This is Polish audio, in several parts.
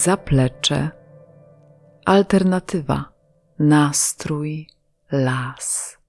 zaplecze, alternatywa, nastrój, las.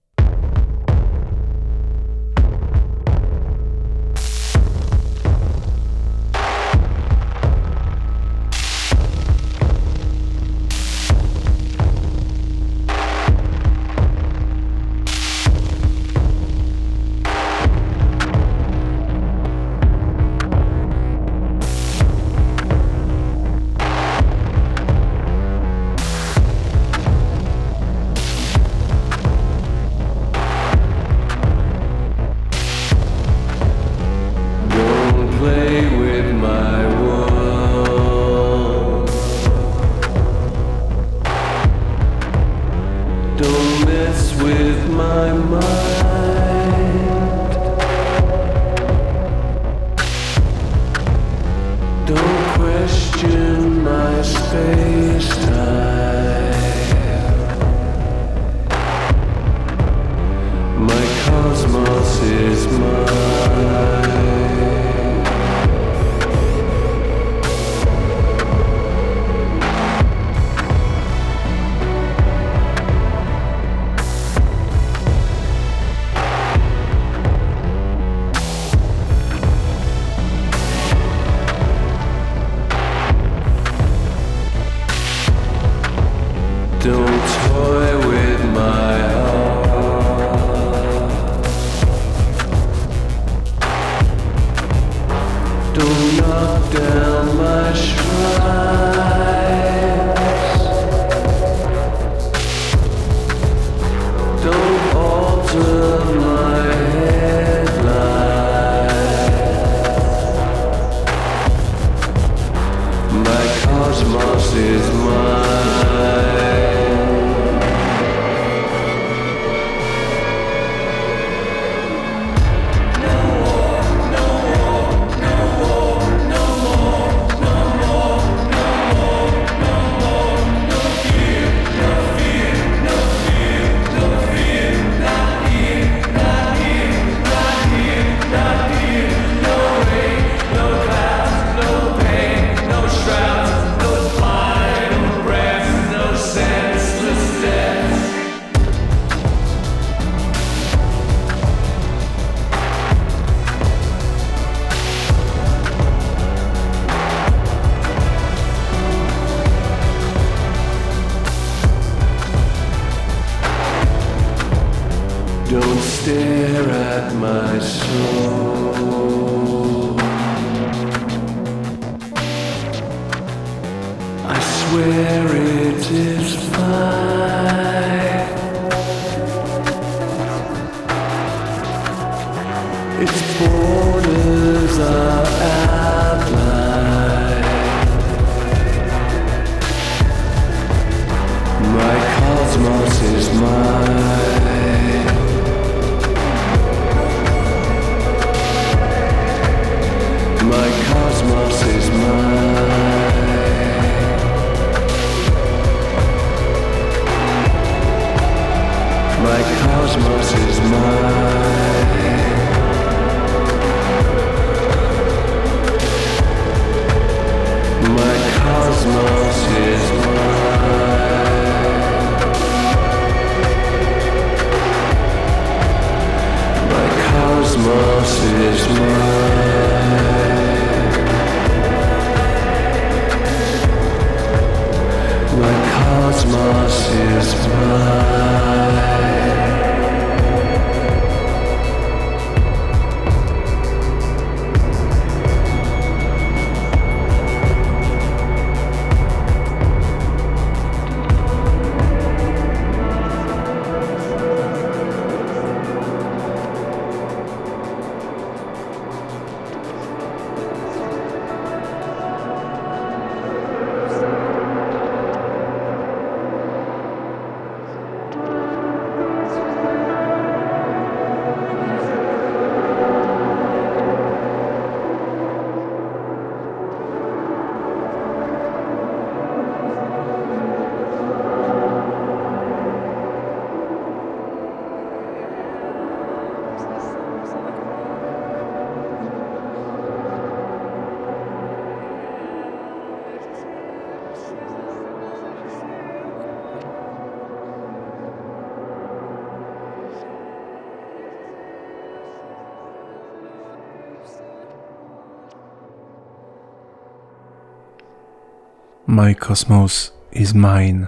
My Cosmos is Mine.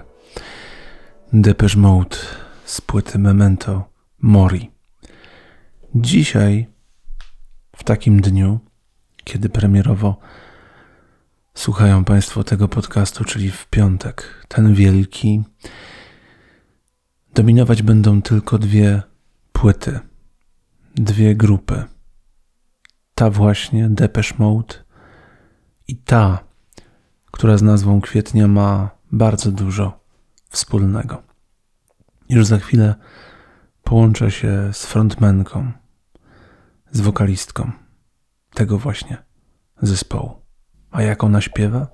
Depeche Mode z płyty Memento Mori. Dzisiaj, w takim dniu, kiedy premierowo słuchają Państwo tego podcastu, czyli w piątek, ten wielki, dominować będą tylko dwie płyty, dwie grupy. Ta właśnie, Depeche Mode i ta, która z nazwą kwietnia ma bardzo dużo wspólnego. Już za chwilę połączę się z frontmenką, z wokalistką tego właśnie zespołu. A jak ona śpiewa?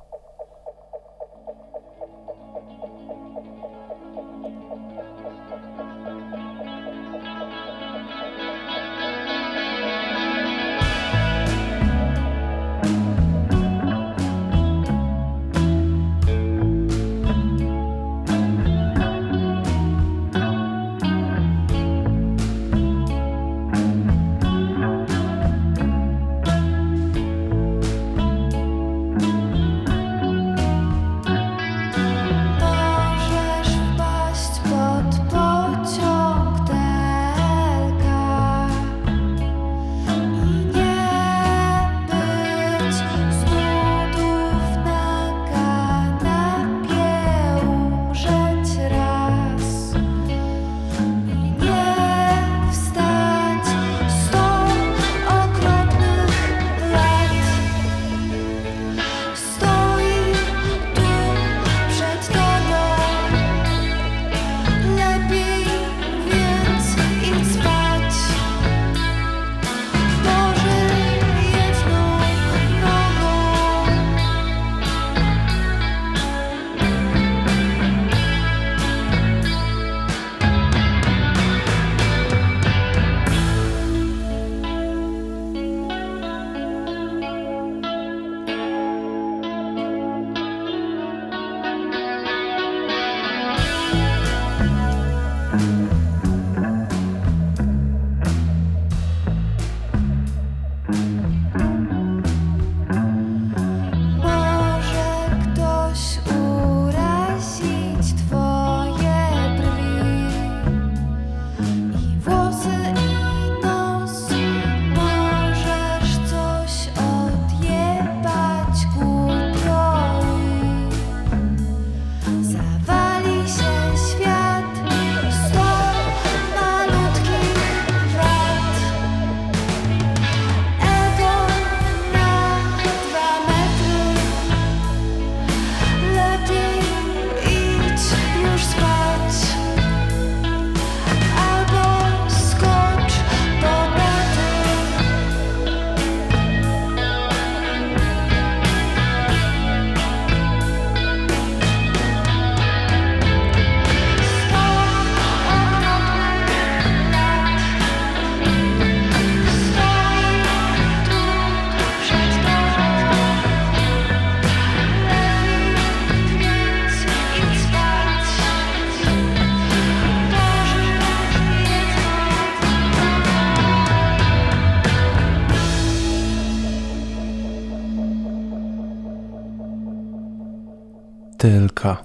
TLK,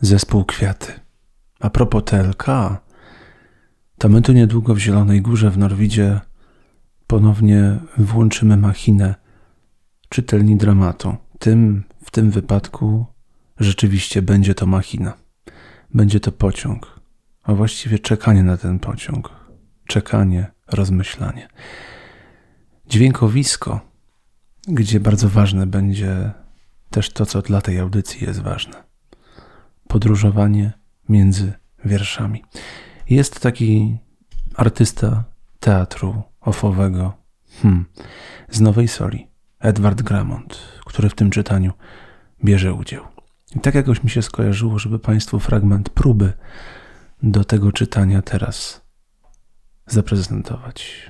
zespół Kwiaty. A propos TLK, to my tu niedługo w Zielonej Górze w Norwidzie ponownie włączymy machinę czytelni dramatu. Tym, w tym wypadku rzeczywiście będzie to machina. Będzie to pociąg, a właściwie czekanie na ten pociąg. Czekanie, rozmyślanie. Dźwiękowisko, gdzie bardzo ważne będzie też to, co dla tej audycji jest ważne. Podróżowanie między wierszami. Jest taki artysta teatru ofowego hmm, z Nowej Soli, Edward Gramont, który w tym czytaniu bierze udział. I tak jakoś mi się skojarzyło, żeby Państwu fragment próby do tego czytania teraz zaprezentować.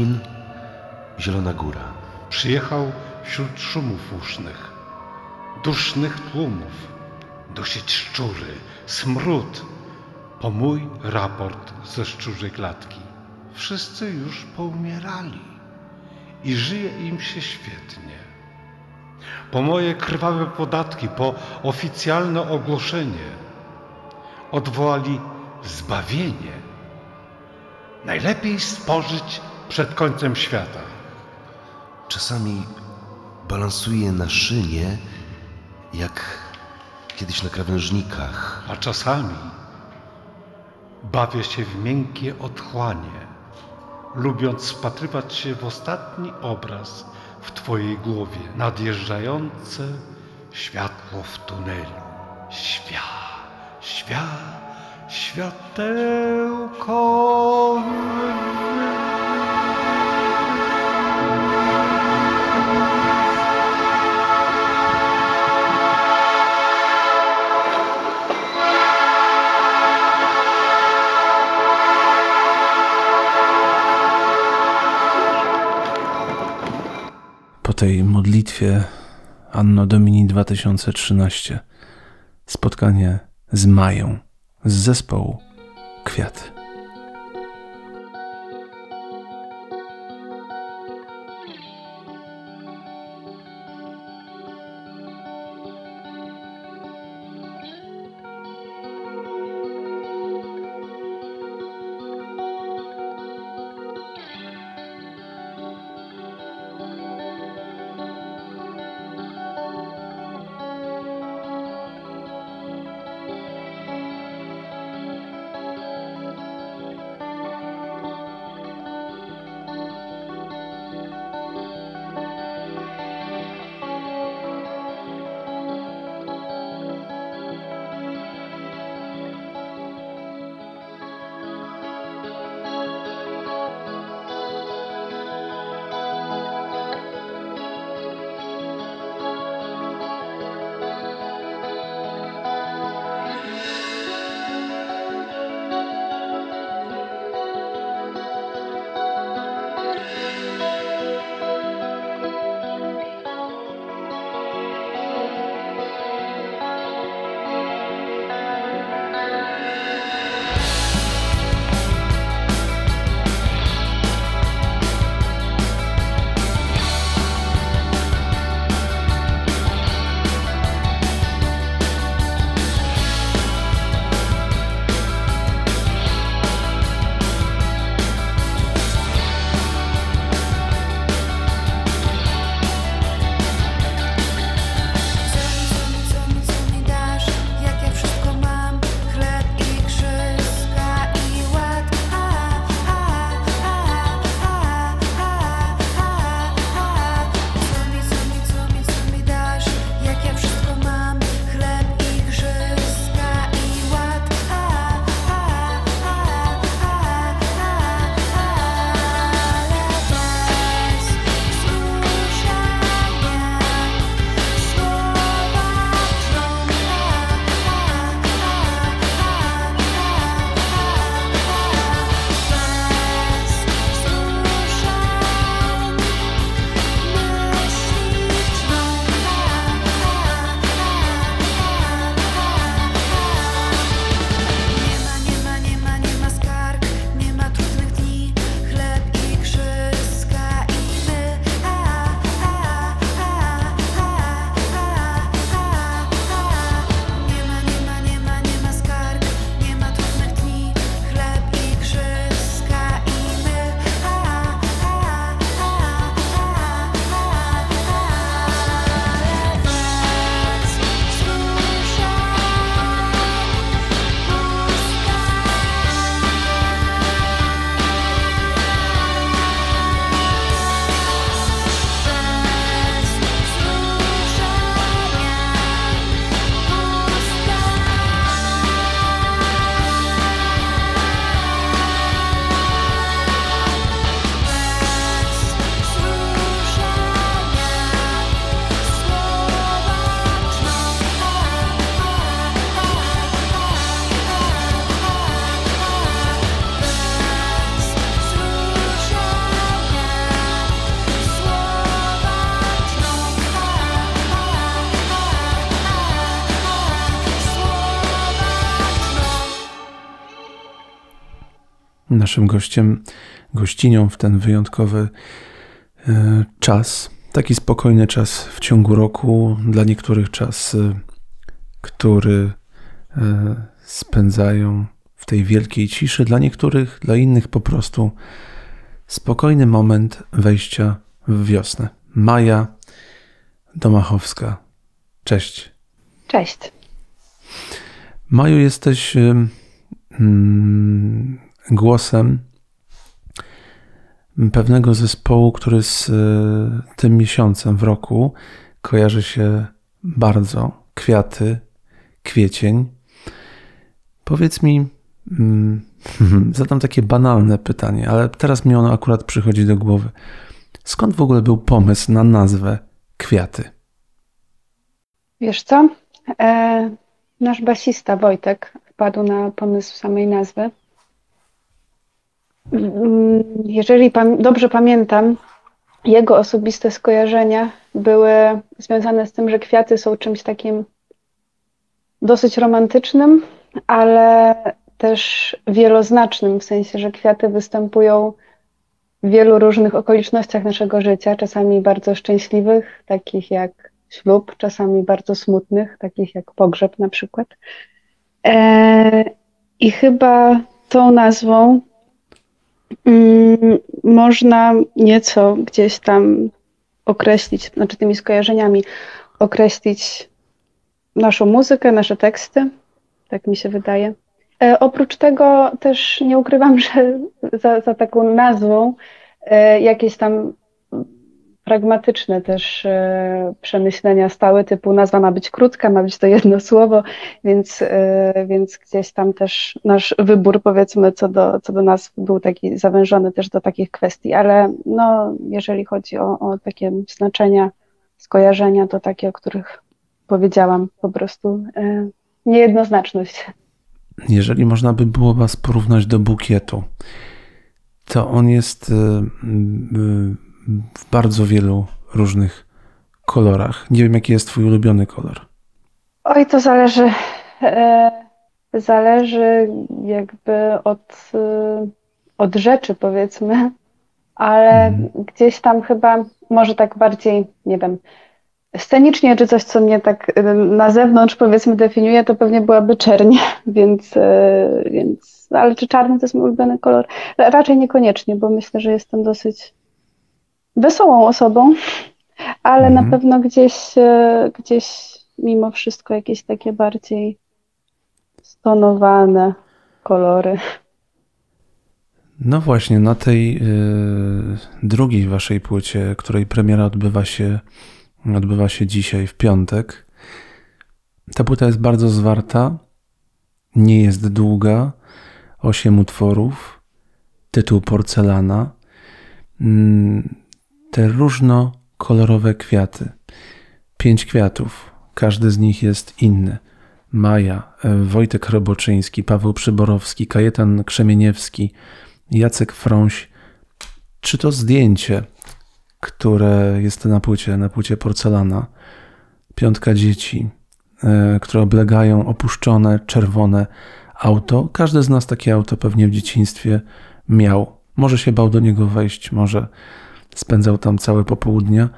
Rzepin, Zielona Góra. Przyjechał wśród szumów usznych, dusznych tłumów, dusić szczury, smród, po mój raport ze szczurzej klatki. Wszyscy już poumierali i żyje im się świetnie. Po moje krwawe podatki, po oficjalne ogłoszenie odwołali zbawienie. Najlepiej spożyć przed końcem świata. Czasami balansuje na szynie, jak kiedyś na krawężnikach. a czasami bawię się w miękkie otchłanie, lubiąc wpatrywać się w ostatni obraz w Twojej głowie, nadjeżdżające światło w tunelu. Świa, świa, światełko. Tej modlitwie Anno Domini 2013 spotkanie z Mają z zespołu Kwiaty. Naszym gościem, gościnią w ten wyjątkowy e, czas. Taki spokojny czas w ciągu roku, dla niektórych czas, który e, spędzają w tej wielkiej ciszy, dla niektórych, dla innych po prostu spokojny moment wejścia w wiosnę. Maja Domachowska. Cześć. Cześć. Maju, jesteś mm, głosem pewnego zespołu, który z y, tym miesiącem w roku kojarzy się bardzo. Kwiaty, kwiecień. Powiedz mi, mm, zadam takie banalne pytanie, ale teraz mi ono akurat przychodzi do głowy. Skąd w ogóle był pomysł na nazwę Kwiaty? Wiesz co? E, nasz basista Wojtek wpadł na pomysł samej nazwy. Mm, Jeżeli dobrze pamiętam, jego osobiste skojarzenia były związane z tym, że kwiaty są czymś takim dosyć romantycznym, ale też wieloznacznym, w sensie, że kwiaty występują w wielu różnych okolicznościach naszego życia, czasami bardzo szczęśliwych, takich jak ślub, czasami bardzo smutnych, takich jak pogrzeb na przykład. E, I chyba tą nazwą można nieco gdzieś tam określić, znaczy tymi skojarzeniami określić naszą muzykę, nasze teksty, tak mi się wydaje. E, oprócz tego też nie ukrywam, że za, za taką nazwą e, jakieś tam pragmatyczne też e, przemyślenia stały, typu nazwa ma być krótka, ma być to jedno słowo, więc, e, więc gdzieś tam też nasz wybór, powiedzmy, co do, co do nazw był taki zawężony też do takich kwestii, ale no, jeżeli chodzi o, o takie znaczenia, skojarzenia, to takie, o których powiedziałam, po prostu e, niejednoznaczność. Jeżeli można by było Was porównać do bukietu, to on jest w bardzo wielu różnych kolorach. Nie wiem, jaki jest Twój ulubiony kolor. Oj, to zależy. E, zależy jakby od, e, od rzeczy, powiedzmy, ale gdzieś tam chyba może tak bardziej, nie wiem, scenicznie, czy coś, co mnie tak e, na zewnątrz, powiedzmy, definiuje, to pewnie byłaby czerń, więc, więc ale czy czarny to jest mój ulubiony kolor? Ra- Raczej niekoniecznie, bo myślę, że jestem dosyć wesołą osobą, ale Mhm. na pewno gdzieś, e, gdzieś mimo wszystko jakieś takie bardziej stonowane kolory. No właśnie, na tej y, drugiej Waszej płycie, której premiera odbywa się, odbywa się dzisiaj, w piątek, ta płyta jest bardzo zwarta, nie jest długa, osiem utworów, tytuł Porcelana, Mm, te różnokolorowe kwiaty. Pięć kwiatów, każdy z nich jest inny. Maja, e, Wojtek Roboczyński, Paweł Przyborowski, Kajetan Krzemieniewski, Jacek Frąś. Czy to zdjęcie, które jest na płycie, na płycie porcelana, piątka dzieci, e, które oblegają opuszczone, czerwone auto. Każdy z nas takie auto pewnie w dzieciństwie miał. Może się bał do niego wejść, może spędzał tam całe popołudnia.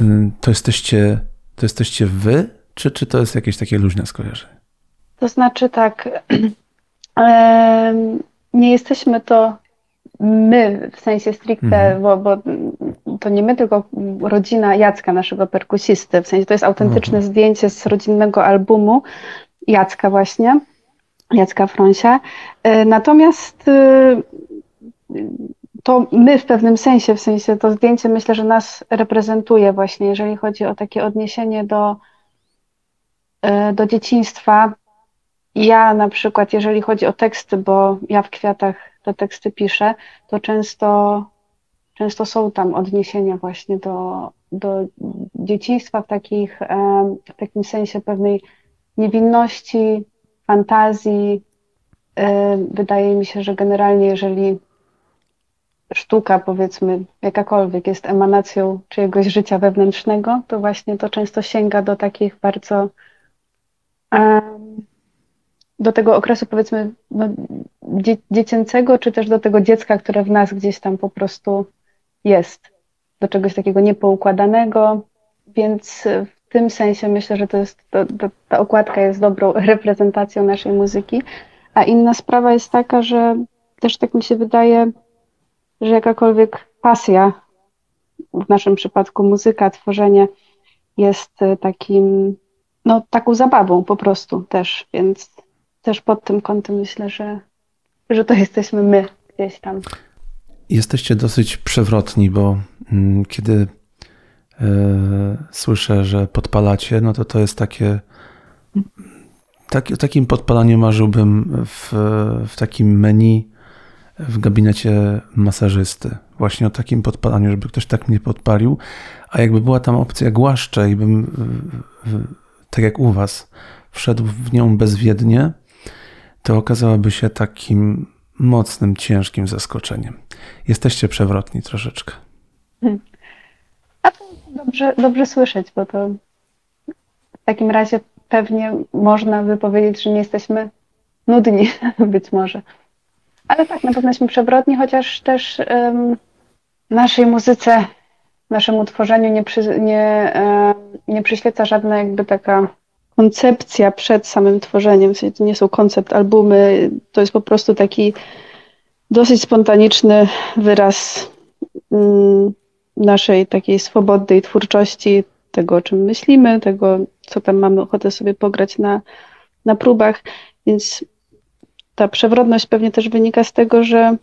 Y, To jesteście, to jesteście wy, czy, czy to jest jakieś takie luźne skojarzenie? To znaczy tak, nie jesteśmy to my w sensie stricte, Mhm. bo, bo to nie my, tylko rodzina Jacka, naszego perkusisty. W sensie to jest autentyczne zdjęcie z rodzinnego albumu Jacka właśnie, Jacka Frąsia. E, Natomiast e, to my w pewnym sensie, w sensie to zdjęcie myślę, że nas reprezentuje właśnie, jeżeli chodzi o takie odniesienie do, e, do dzieciństwa. Ja na przykład, jeżeli chodzi o teksty, bo ja w kwiatach te teksty piszę, to często, często są tam odniesienia właśnie do, do dzieciństwa w takich, em, w takim sensie pewnej niewinności, fantazji. E, Wydaje mi się, że generalnie, jeżeli sztuka, powiedzmy, jakakolwiek jest emanacją czyjegoś życia wewnętrznego, to właśnie to często sięga do takich bardzo do tego okresu, powiedzmy, no, dzie dziecięcego, czy też do tego dziecka, które w nas gdzieś tam po prostu jest, do czegoś takiego niepoukładanego, więc w tym sensie myślę, że to jest, to, to, ta okładka jest dobrą reprezentacją naszej muzyki. A inna sprawa jest taka, że też tak mi się wydaje, że jakakolwiek pasja, w naszym przypadku muzyka, tworzenie jest e, takim, no taką zabawą po prostu też, więc też pod tym kątem myślę, że, że to jesteśmy my gdzieś tam. Jesteście dosyć przewrotni, bo mm, kiedy e, słyszę, że podpalacie, no to to jest takie. Tak, o takim podpalaniu marzyłbym w, w takim menu w gabinecie masażysty. Właśnie o takim podpalaniu, żeby ktoś tak mnie podpalił. A jakby była tam opcja głaszcze i bym, tak jak u Was, wszedł w nią bezwiednie, to okazałaby się takim mocnym, ciężkim zaskoczeniem. Jesteście przewrotni troszeczkę. A to dobrze, dobrze słyszeć, bo to w takim razie pewnie można by powiedzieć, że nie jesteśmy nudni, być może. Ale tak, na pewno jesteśmy przewrotni, chociaż też em, naszej muzyce, naszemu tworzeniu nie, przy, nie, nie przyświeca żadna jakby taka koncepcja przed samym tworzeniem. W sensie to nie są koncept albumy, to jest po prostu taki dosyć spontaniczny wyraz mm, naszej takiej swobodnej twórczości, tego o czym myślimy, tego co tam mamy ochotę sobie pograć na, na próbach, więc ta przewrotność pewnie też wynika z tego, że,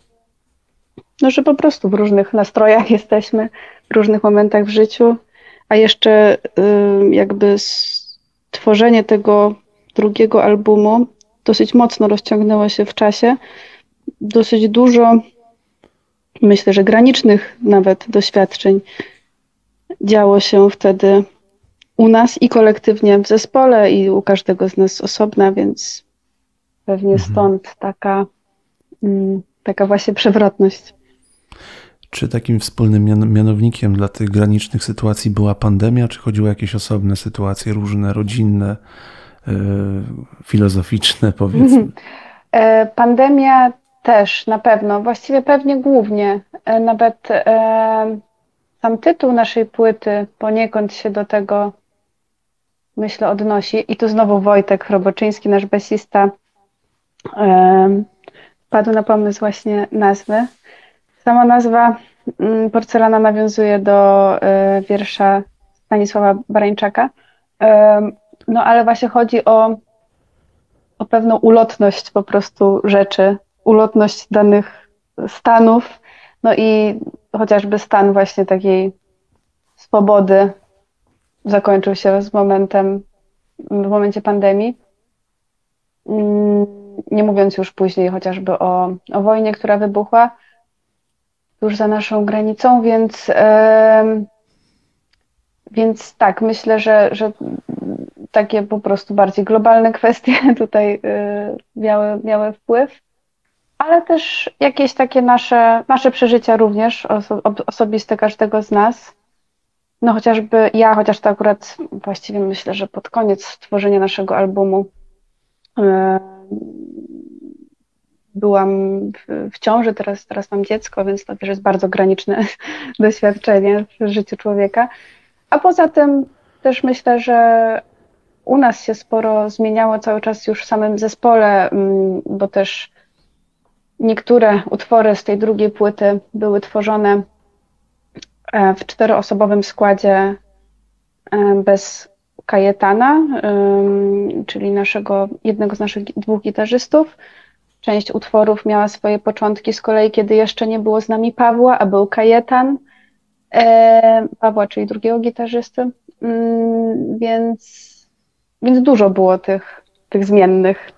no, że po prostu w różnych nastrojach jesteśmy, w różnych momentach w życiu, a jeszcze y, jakby stworzenie tego drugiego albumu dosyć mocno rozciągnęło się w czasie. Dosyć dużo, myślę, że granicznych nawet doświadczeń działo się wtedy u nas i kolektywnie w zespole, i u każdego z nas osobna, więc pewnie stąd taka, mm, taka właśnie przewrotność. Czy takim wspólnym mian- mianownikiem dla tych granicznych sytuacji była pandemia, czy chodziło o jakieś osobne sytuacje, różne, rodzinne, yy, filozoficzne, powiedzmy? E, Pandemia też na pewno, właściwie pewnie głównie. E, Nawet e, sam tytuł naszej płyty poniekąd się do tego, myślę, odnosi. I tu znowu Wojtek Roboczyński, nasz basista, wpadł na pomysł właśnie nazwy. Sama nazwa mm, Porcelana nawiązuje do e, wiersza Stanisława Barańczaka. No ale właśnie chodzi o o pewną ulotność po prostu rzeczy, ulotność danych stanów, no i chociażby stan właśnie takiej swobody zakończył się z momentem, w momencie pandemii. Mm, Nie mówiąc już później chociażby o, o wojnie, która wybuchła tuż za naszą granicą, więc, więc tak, myślę, że, że takie po prostu bardziej globalne kwestie tutaj y, miały, miały wpływ, ale też jakieś takie nasze, nasze przeżycia również oso, ob- osobiste każdego z nas. No chociażby ja, chociaż to akurat właściwie myślę, że pod koniec tworzenia naszego albumu y, byłam w, ciąży, teraz, teraz mam dziecko, więc to też jest bardzo graniczne doświadczenie w życiu człowieka. A poza tym też myślę, że u nas się sporo zmieniało cały czas już w samym zespole, mm, bo też niektóre utwory z tej drugiej płyty były tworzone e, w czteroosobowym składzie e, bez Kajetana, czyli naszego, jednego z naszych dwóch gitarzystów. Część utworów miała swoje początki z kolei, kiedy jeszcze nie było z nami Pawła, a był Kajetan. E, Pawła, czyli drugiego gitarzysty. Mm, Więc, więc dużo było tych, tych zmiennych.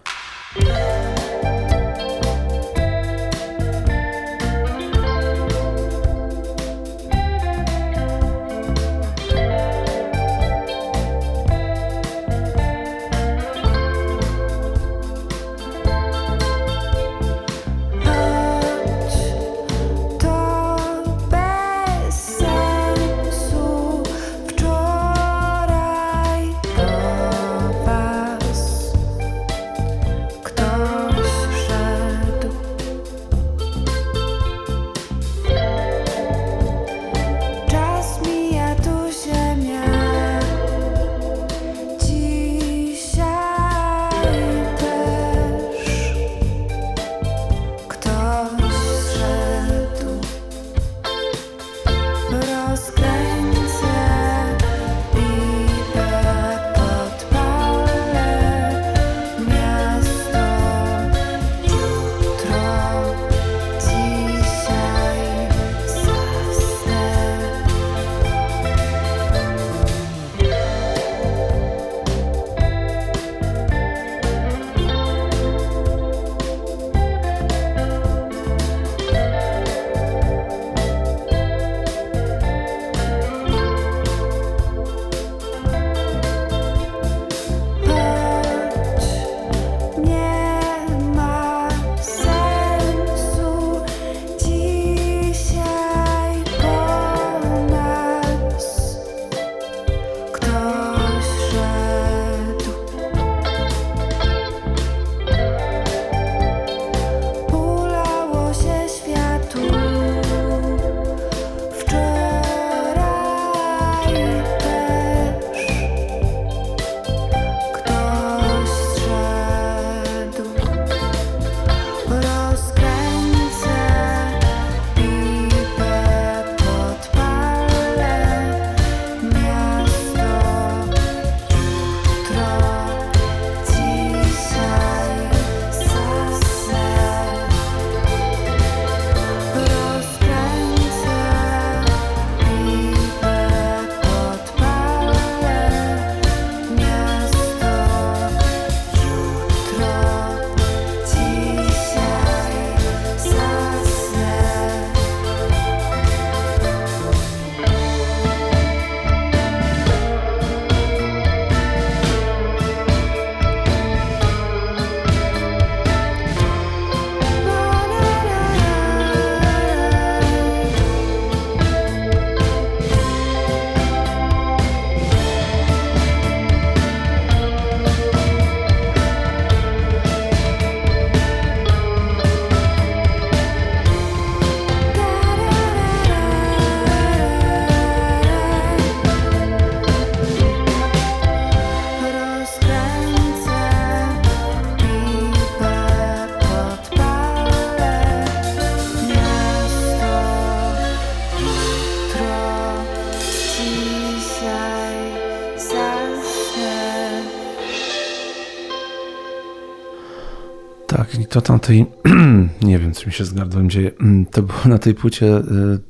Tej, nie wiem, co mi się z gardłem dzieje, Mm, to było na tej płycie y,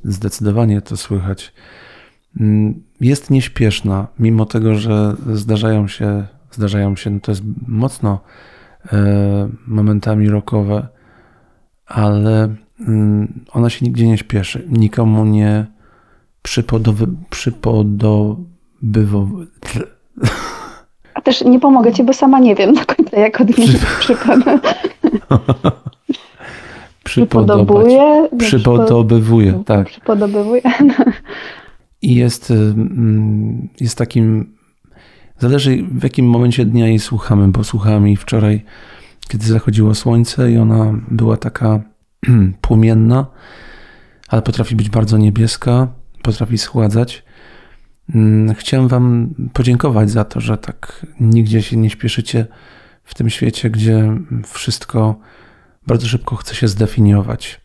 zdecydowanie to słychać. Mm, Jest nieśpieszna, mimo tego, że zdarzają się, zdarzają się, no to jest mocno e, momentami rockowe, ale mm, ona się nigdzie nie śpieszy, nikomu nie przypodowy, przypodobywo, A też nie pomogę ci, bo sama nie wiem do końca, jak odmienić przypodobać, Przypodobuje. przypodobywuje, tak. Przypodobywuje. i jest, y, mm, jest takim. Zależy w jakim momencie dnia jej słuchamy, bo jej wczoraj, kiedy zachodziło słońce i ona była taka płomienna, ale potrafi być bardzo niebieska, potrafi schładzać. Mm, Chciałem Wam podziękować za to, że tak nigdzie się nie śpieszycie w tym świecie, gdzie wszystko bardzo szybko chce się zdefiniować.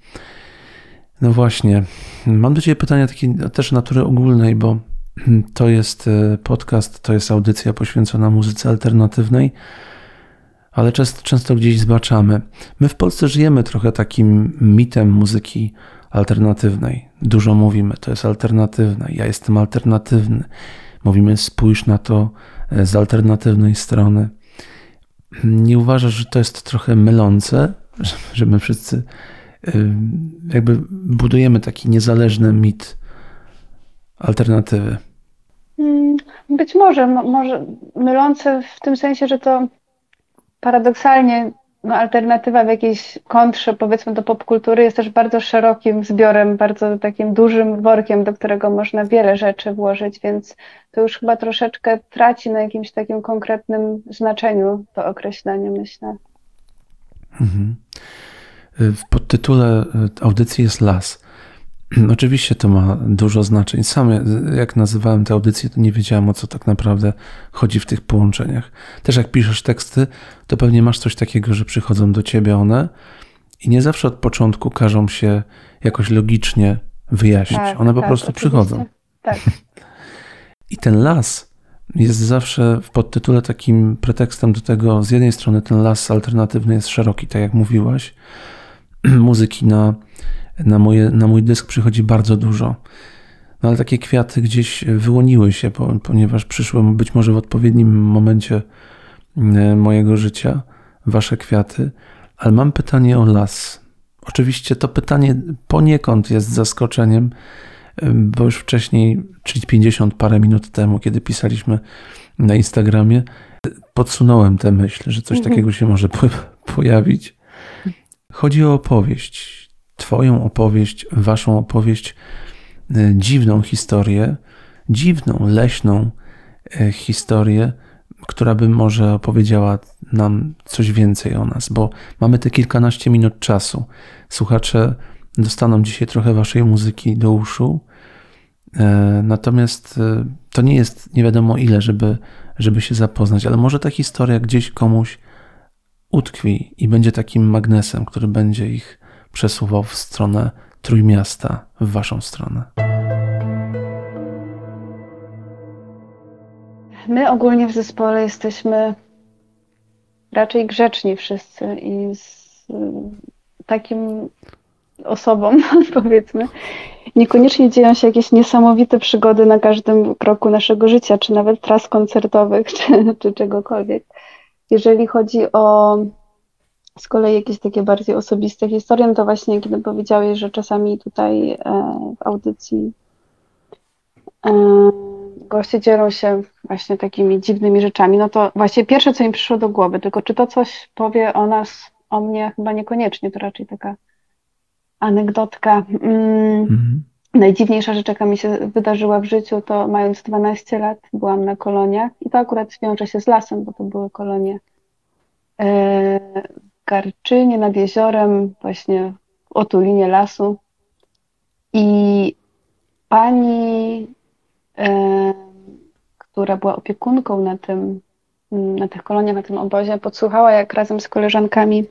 No właśnie, mam do Ciebie pytania takie też natury ogólnej, bo to jest e, podcast, to jest audycja poświęcona muzyce alternatywnej, ale często, często gdzieś zbaczamy. My w Polsce żyjemy trochę takim mitem muzyki alternatywnej. Dużo mówimy, to jest alternatywne, ja jestem alternatywny. Mówimy, spójrz na to e, z alternatywnej strony. Nie uważasz, że to jest trochę mylące, że- my wszyscy y, jakby budujemy taki niezależny mit alternatywy. Mm, Być może, mo- może mylące w tym sensie, że to paradoksalnie no, alternatywa w jakiejś kontrze, powiedzmy, do popkultury jest też bardzo szerokim zbiorem, bardzo takim dużym workiem, do którego można wiele rzeczy włożyć, więc to już chyba troszeczkę traci na jakimś takim konkretnym znaczeniu to określenie, myślę. Mhm. Y, W podtytule y, audycji jest las. Oczywiście to ma dużo znaczeń. Sam y, jak nazywałem tę audycję, to nie wiedziałem o co tak naprawdę chodzi w tych połączeniach. Też jak piszesz teksty, to pewnie masz coś takiego, że przychodzą do ciebie one i nie zawsze od początku każą się jakoś logicznie wyjaśnić. Tak, one po tak, prostu oczywiście. przychodzą. Tak. I ten las jest zawsze w podtytule takim pretekstem do tego, z jednej strony ten las alternatywny jest szeroki, tak jak mówiłaś, muzyki na, na, moje, na mój dysk przychodzi bardzo dużo. No ale takie kwiaty gdzieś wyłoniły się, po, ponieważ przyszły być może w odpowiednim momencie e, mojego życia, wasze kwiaty. Ale mam pytanie o las. Oczywiście to pytanie poniekąd jest zaskoczeniem, bo już wcześniej, czyli 50 parę minut temu, kiedy pisaliśmy na Instagramie, podsunąłem tę myśl, że coś Mhm. takiego się może po, pojawić. Chodzi o opowieść. Twoją opowieść, waszą opowieść, y, dziwną historię, dziwną, leśną y, historię, która by może opowiedziała nam coś więcej o nas, bo mamy te kilkanaście minut czasu. Słuchacze dostaną dzisiaj trochę waszej muzyki do uszu, e, natomiast e, to nie jest nie wiadomo ile, żeby, żeby się zapoznać, ale może ta historia gdzieś komuś utkwi i będzie takim magnesem, który będzie ich przesuwał w stronę Trójmiasta, w waszą stronę. My ogólnie w zespole jesteśmy raczej grzeczni wszyscy i z y, takim osobą, powiedzmy, niekoniecznie dzieją się jakieś niesamowite przygody na każdym kroku naszego życia, czy nawet tras koncertowych, czy, czy czegokolwiek. Jeżeli chodzi o z kolei jakieś takie bardziej osobiste historie, no to właśnie kiedy powiedziałeś, że czasami tutaj e, w audycji goście dzielą się właśnie takimi dziwnymi rzeczami, no to właśnie pierwsze, co mi przyszło do głowy, tylko czy to coś powie o nas, o mnie, chyba niekoniecznie, to raczej taka anegdotka. Mm, Mhm. Najdziwniejsza rzecz, jaka mi się wydarzyła w życiu, to mając 12 lat byłam na koloniach i to akurat wiąże się z lasem, bo to były kolonie e, w Garczynie nad jeziorem, właśnie w otulinie lasu. I pani, e, która była opiekunką na tym, na tych koloniach, na tym obozie, podsłuchała, jak razem z koleżankami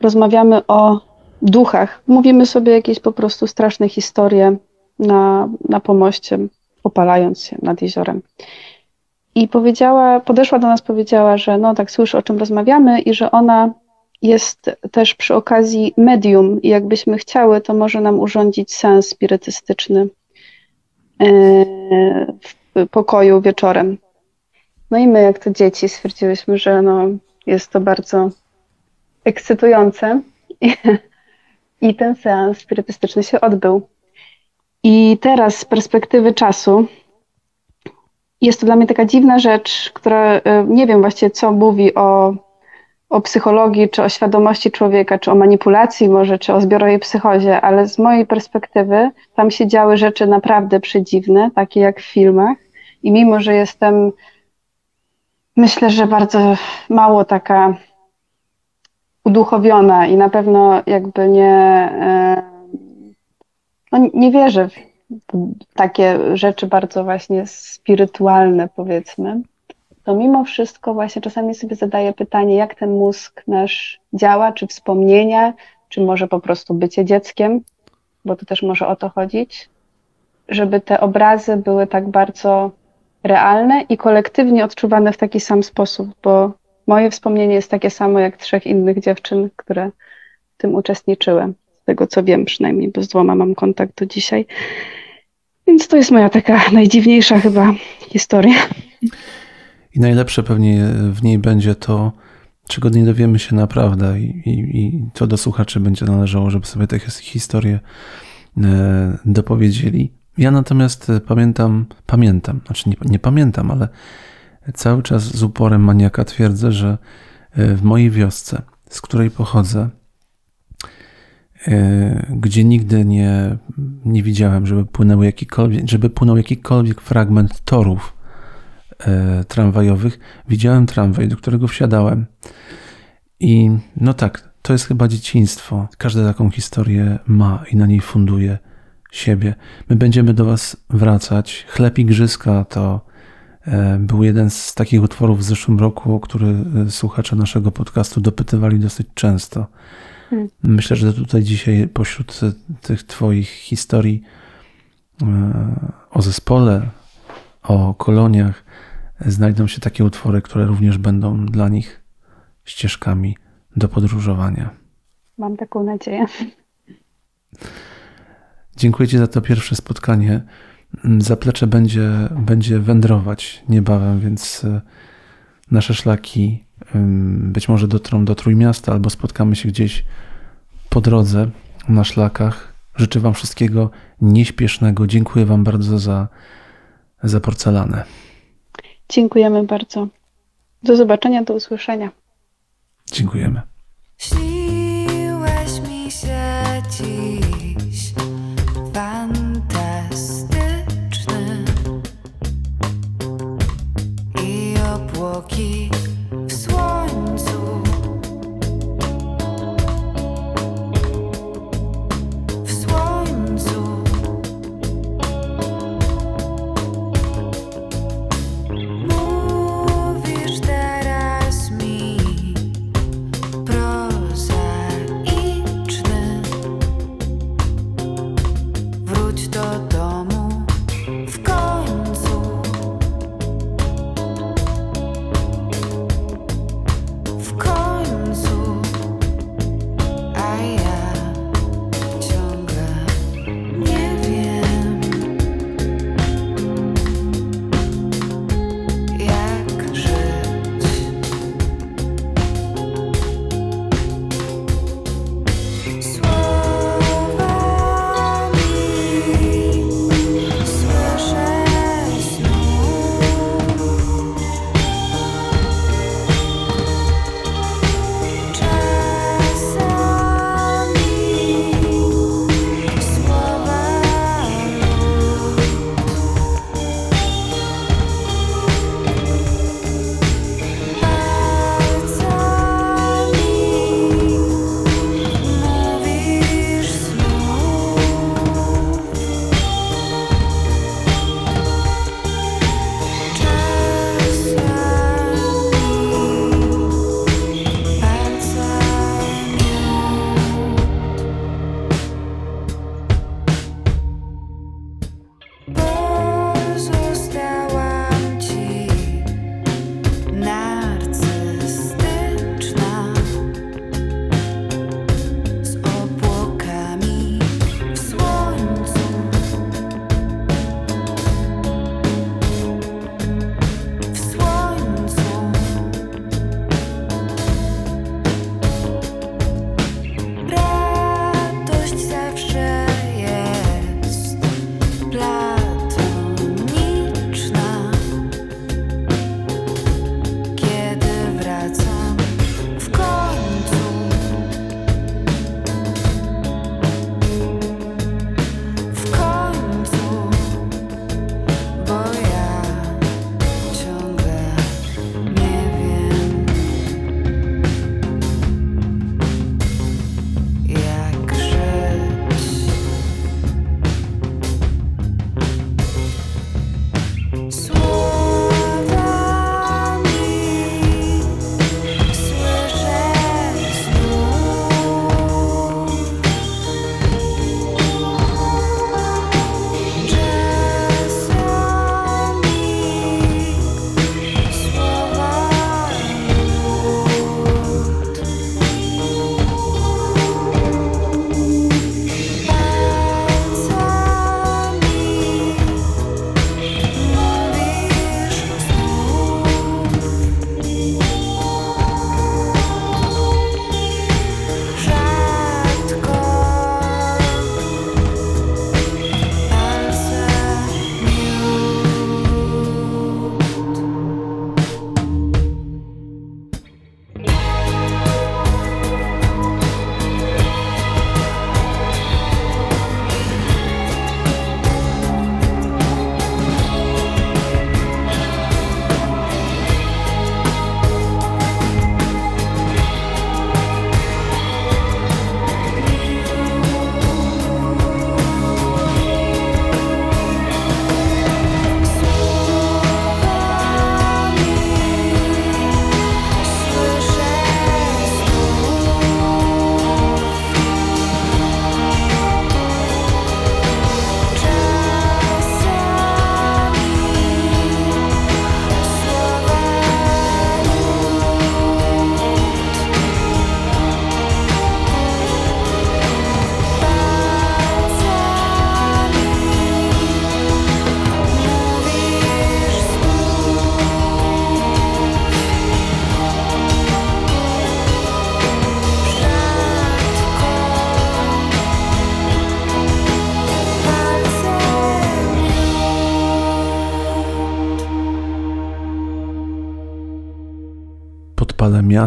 rozmawiamy o duchach. Mówimy sobie jakieś po prostu straszne historie na, na pomoście, opalając się nad jeziorem. i powiedziała, podeszła do nas, powiedziała, że no tak słyszy, o czym rozmawiamy i że ona jest też przy okazji medium i jakbyśmy chciały, to może nam urządzić sens spirytystyczny e, w pokoju wieczorem. No i my, jak to dzieci, stwierdziłyśmy, że no, jest to bardzo ekscytujące i, ten seans spirytystyczny się odbył. I teraz z perspektywy czasu jest to dla mnie taka dziwna rzecz, która y, nie wiem właściwie, co mówi o, o psychologii, czy o świadomości człowieka, czy o manipulacji może, czy o zbiorowej psychozie, ale z mojej perspektywy tam się działy rzeczy naprawdę przedziwne, takie jak w filmach. I mimo, że jestem, myślę, że bardzo mało taka uduchowiona i na pewno jakby nie, e, no nie wierzę w takie rzeczy bardzo właśnie spirytualne, powiedzmy, to mimo wszystko właśnie czasami sobie zadaję pytanie, jak ten mózg nasz działa, czy wspomnienia, czy może po prostu bycie dzieckiem, bo to też może o to chodzić, żeby te obrazy były tak bardzo realne i kolektywnie odczuwane w taki sam sposób, bo moje wspomnienie jest takie samo jak trzech innych dziewczyn, które w tym uczestniczyły. Z tego co wiem przynajmniej, bo z dwoma mam kontakt do dzisiaj. Więc to jest moja taka najdziwniejsza chyba historia. I najlepsze pewnie w niej będzie to, czego nie dowiemy się naprawdę, i, i, i to do słuchaczy będzie należało, żeby sobie te his- historie e, dopowiedzieli. Ja natomiast e, pamiętam, pamiętam, znaczy nie, nie pamiętam, ale cały czas z uporem maniaka twierdzę, że e, w mojej wiosce, z której pochodzę, e, gdzie nigdy nie, nie widziałem, żeby, płynęły jakikolwiek, żeby płynął jakikolwiek fragment torów e, tramwajowych, widziałem tramwaj, do którego wsiadałem. I no tak, to jest chyba dzieciństwo. Każda taką historię ma i na niej funduje siebie. My będziemy do Was wracać. Chleb i to był jeden z takich utworów w zeszłym roku, który e, słuchacze naszego podcastu dopytywali dosyć często. Hmm. Myślę, że tutaj dzisiaj pośród e, tych Twoich historii e, o zespole, o koloniach e, znajdą się takie utwory, które również będą dla nich ścieżkami do podróżowania. Mam taką nadzieję. Dziękuję Ci za to pierwsze spotkanie. Mm, Zaplecze będzie, będzie wędrować niebawem, więc e, nasze szlaki być może dotrą do Trójmiasta albo spotkamy się gdzieś po drodze na szlakach. Życzę Wam wszystkiego nieśpiesznego. Dziękuję Wam bardzo za, za porcelanę. Dziękujemy bardzo. Do zobaczenia, do usłyszenia. Dziękujemy.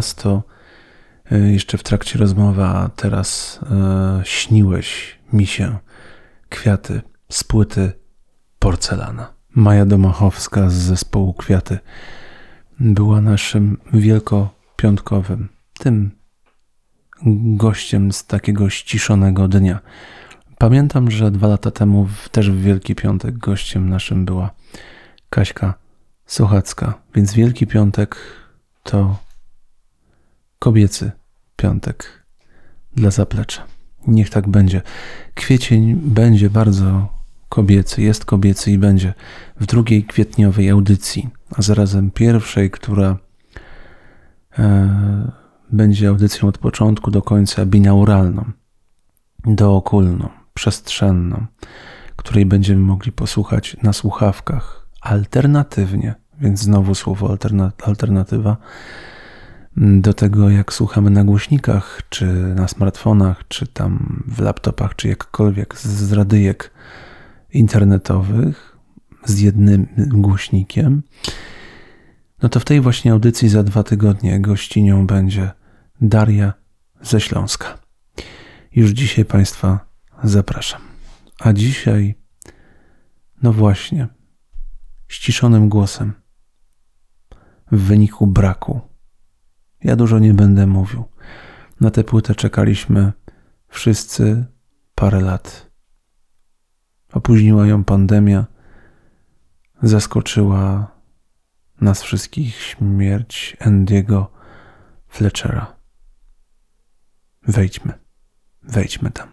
Miasto. E, Jeszcze w trakcie rozmowy, a teraz e, śniłeś mi się kwiaty z płyty porcelana. Maja Domachowska z zespołu Kwiaty była naszym wielkopiątkowym, tym gościem z takiego ściszonego dnia. Pamiętam, że dwa lata temu też w Wielki Piątek gościem naszym była Kaśka Sochacka, więc Wielki Piątek to kobiecy piątek dla zaplecza. Niech tak będzie. Kwiecień będzie bardzo kobiecy, jest kobiecy i będzie w drugiej kwietniowej audycji, a zarazem pierwszej, która e, będzie audycją od początku do końca binauralną, dookulną, przestrzenną, której będziemy mogli posłuchać na słuchawkach alternatywnie, więc znowu słowo alterna- alternatywa do tego, jak słuchamy na głośnikach, czy na smartfonach, czy tam w laptopach, czy jakkolwiek z- radyjek internetowych z jednym głośnikiem, no to w tej właśnie audycji za dwa tygodnie gościnią będzie Daria ze Śląska. Już dzisiaj Państwa zapraszam. A dzisiaj, no właśnie, ściszonym głosem, w wyniku braku. Ja dużo nie będę mówił. Na tę płytę czekaliśmy wszyscy parę lat. Opóźniła ją pandemia, zaskoczyła nas wszystkich śmierć Andiego Fletchera. Wejdźmy, wejdźmy tam.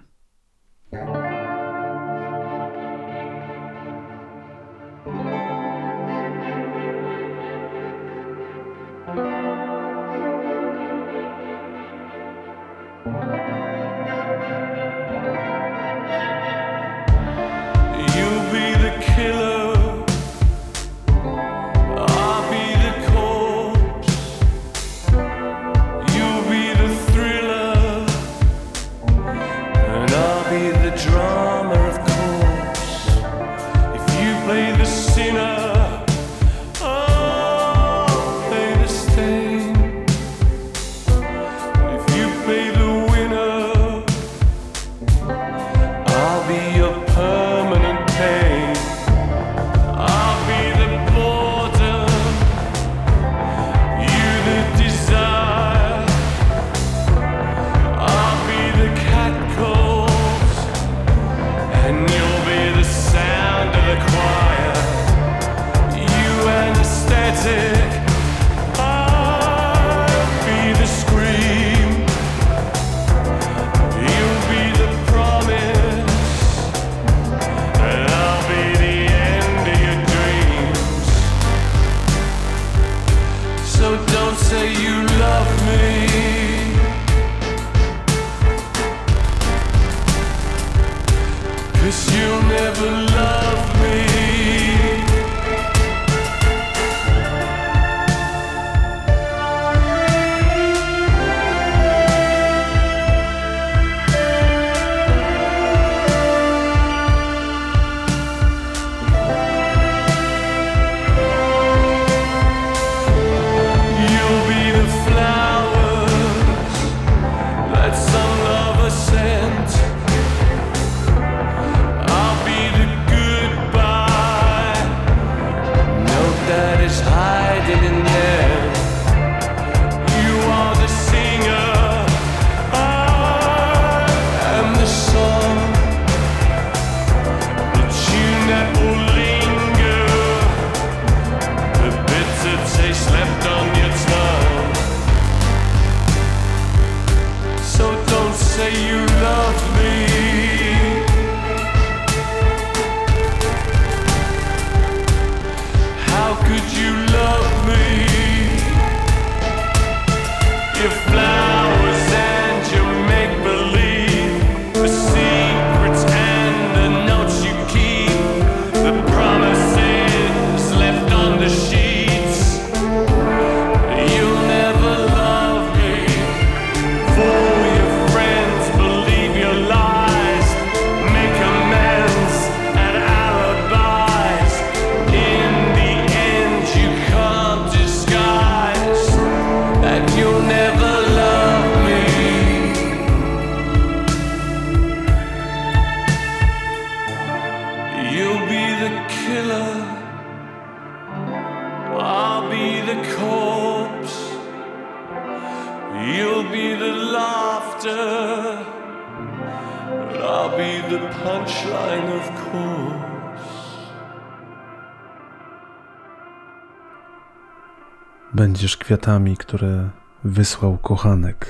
Kwiatami, które wysłał kochanek.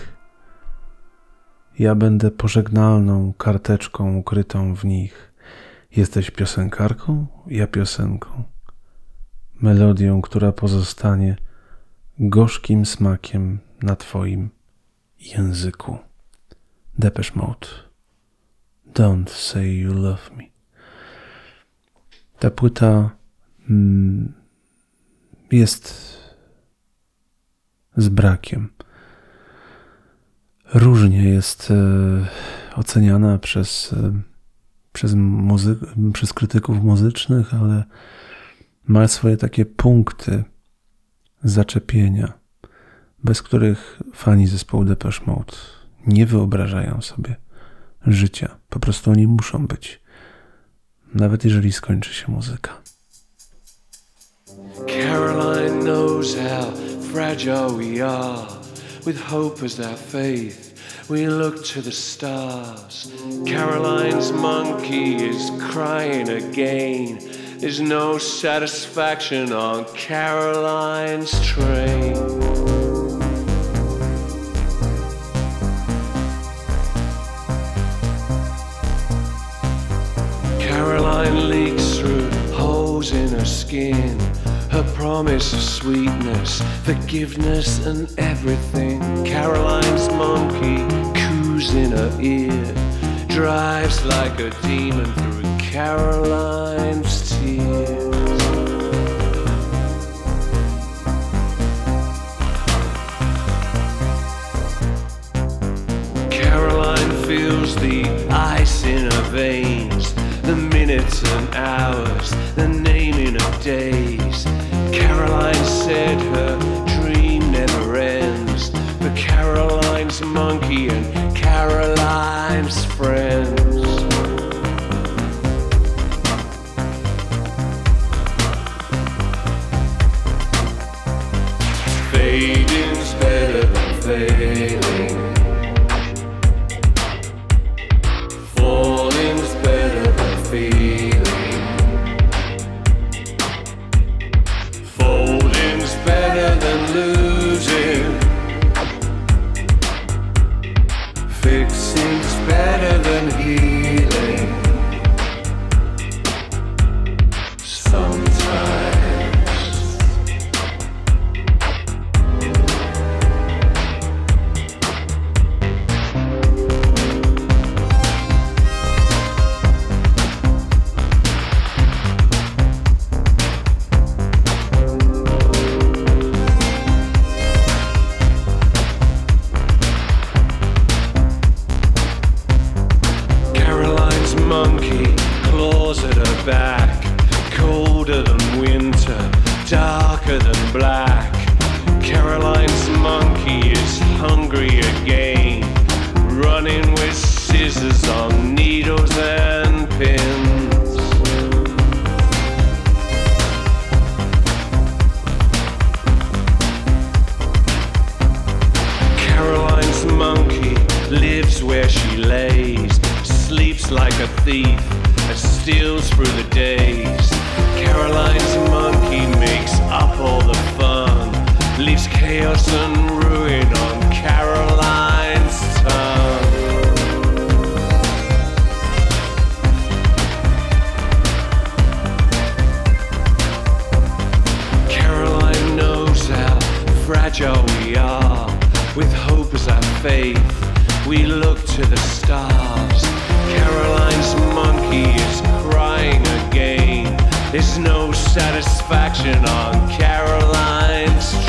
Ja będę pożegnalną karteczką ukrytą w nich. Jesteś piosenkarką, ja piosenką. Melodią, która pozostanie gorzkim smakiem na Twoim języku. Depeche Mode. Don't say you love me. Ta płyta mm, jest z brakiem. Różnie jest e, oceniana przez, e, przez, muzy- przez krytyków muzycznych, ale ma swoje takie punkty zaczepienia, bez których fani zespołu Depeche Mode nie wyobrażają sobie życia. Po prostu oni muszą być. Nawet jeżeli skończy się muzyka. Caroline knows how fragile we are. With hope as our faith, we look to the stars. Caroline's monkey is crying again. There's no satisfaction on Caroline's train. Caroline leaks through holes in her skin. Her promise of sweetness, forgiveness, and everything. Caroline's monkey coos in her ear, drives like a demon through Caroline's tears. Caroline feels the ice in her veins, the minutes and hours, the naming of days. Caroline said her dream never ends, but Caroline's monkey and Caroline's friends. Fading's better than failing. Fragile we are. With hope as our faith, we look to the stars. Caroline's monkey is crying again. There's no satisfaction on Caroline's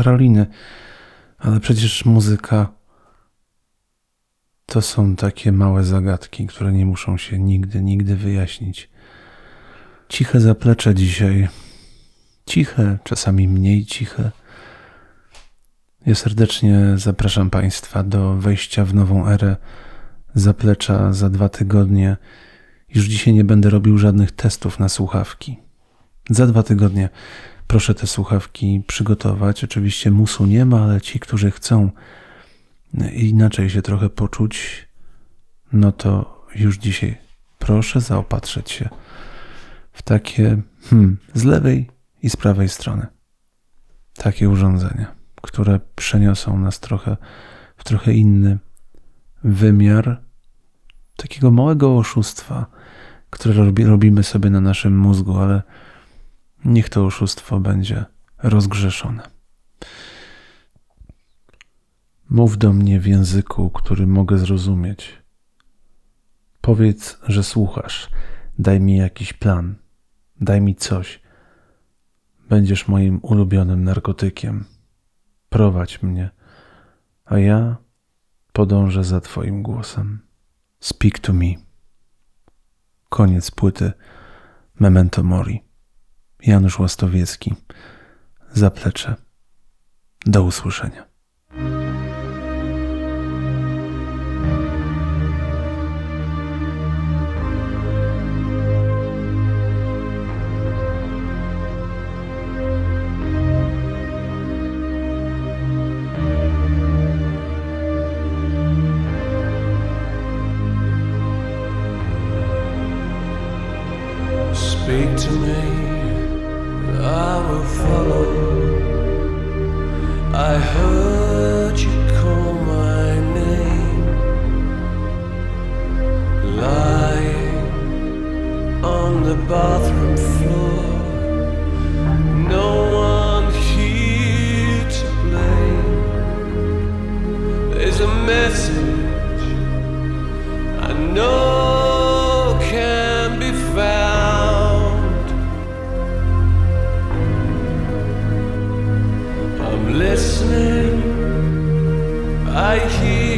Karoliny. Ale przecież muzyka to są takie małe zagadki, które nie muszą się nigdy, nigdy wyjaśnić. Ciche zaplecze dzisiaj. Ciche, czasami mniej ciche. Ja serdecznie zapraszam Państwa do wejścia w nową erę zaplecza za dwa tygodnie. Już dzisiaj nie będę robił żadnych testów na słuchawki. Za dwa tygodnie proszę te słuchawki przygotować. Oczywiście musu nie ma, ale ci, którzy chcą inaczej się trochę poczuć, no to już dzisiaj proszę zaopatrzyć się w takie hmm, z lewej i z prawej strony. Takie urządzenia, które przeniosą nas trochę w trochę inny wymiar takiego małego oszustwa, które robi, robimy sobie na naszym mózgu, ale niech to oszustwo będzie rozgrzeszone. Mów do mnie w języku, który mogę zrozumieć. Powiedz, że słuchasz. Daj mi jakiś plan. Daj mi coś. Będziesz moim ulubionym narkotykiem. Prowadź mnie, a ja podążę za Twoim głosem. Speak to me. Koniec płyty Memento Mori. Janusz Łastowiecki. Zaplecze. Do usłyszenia. I hear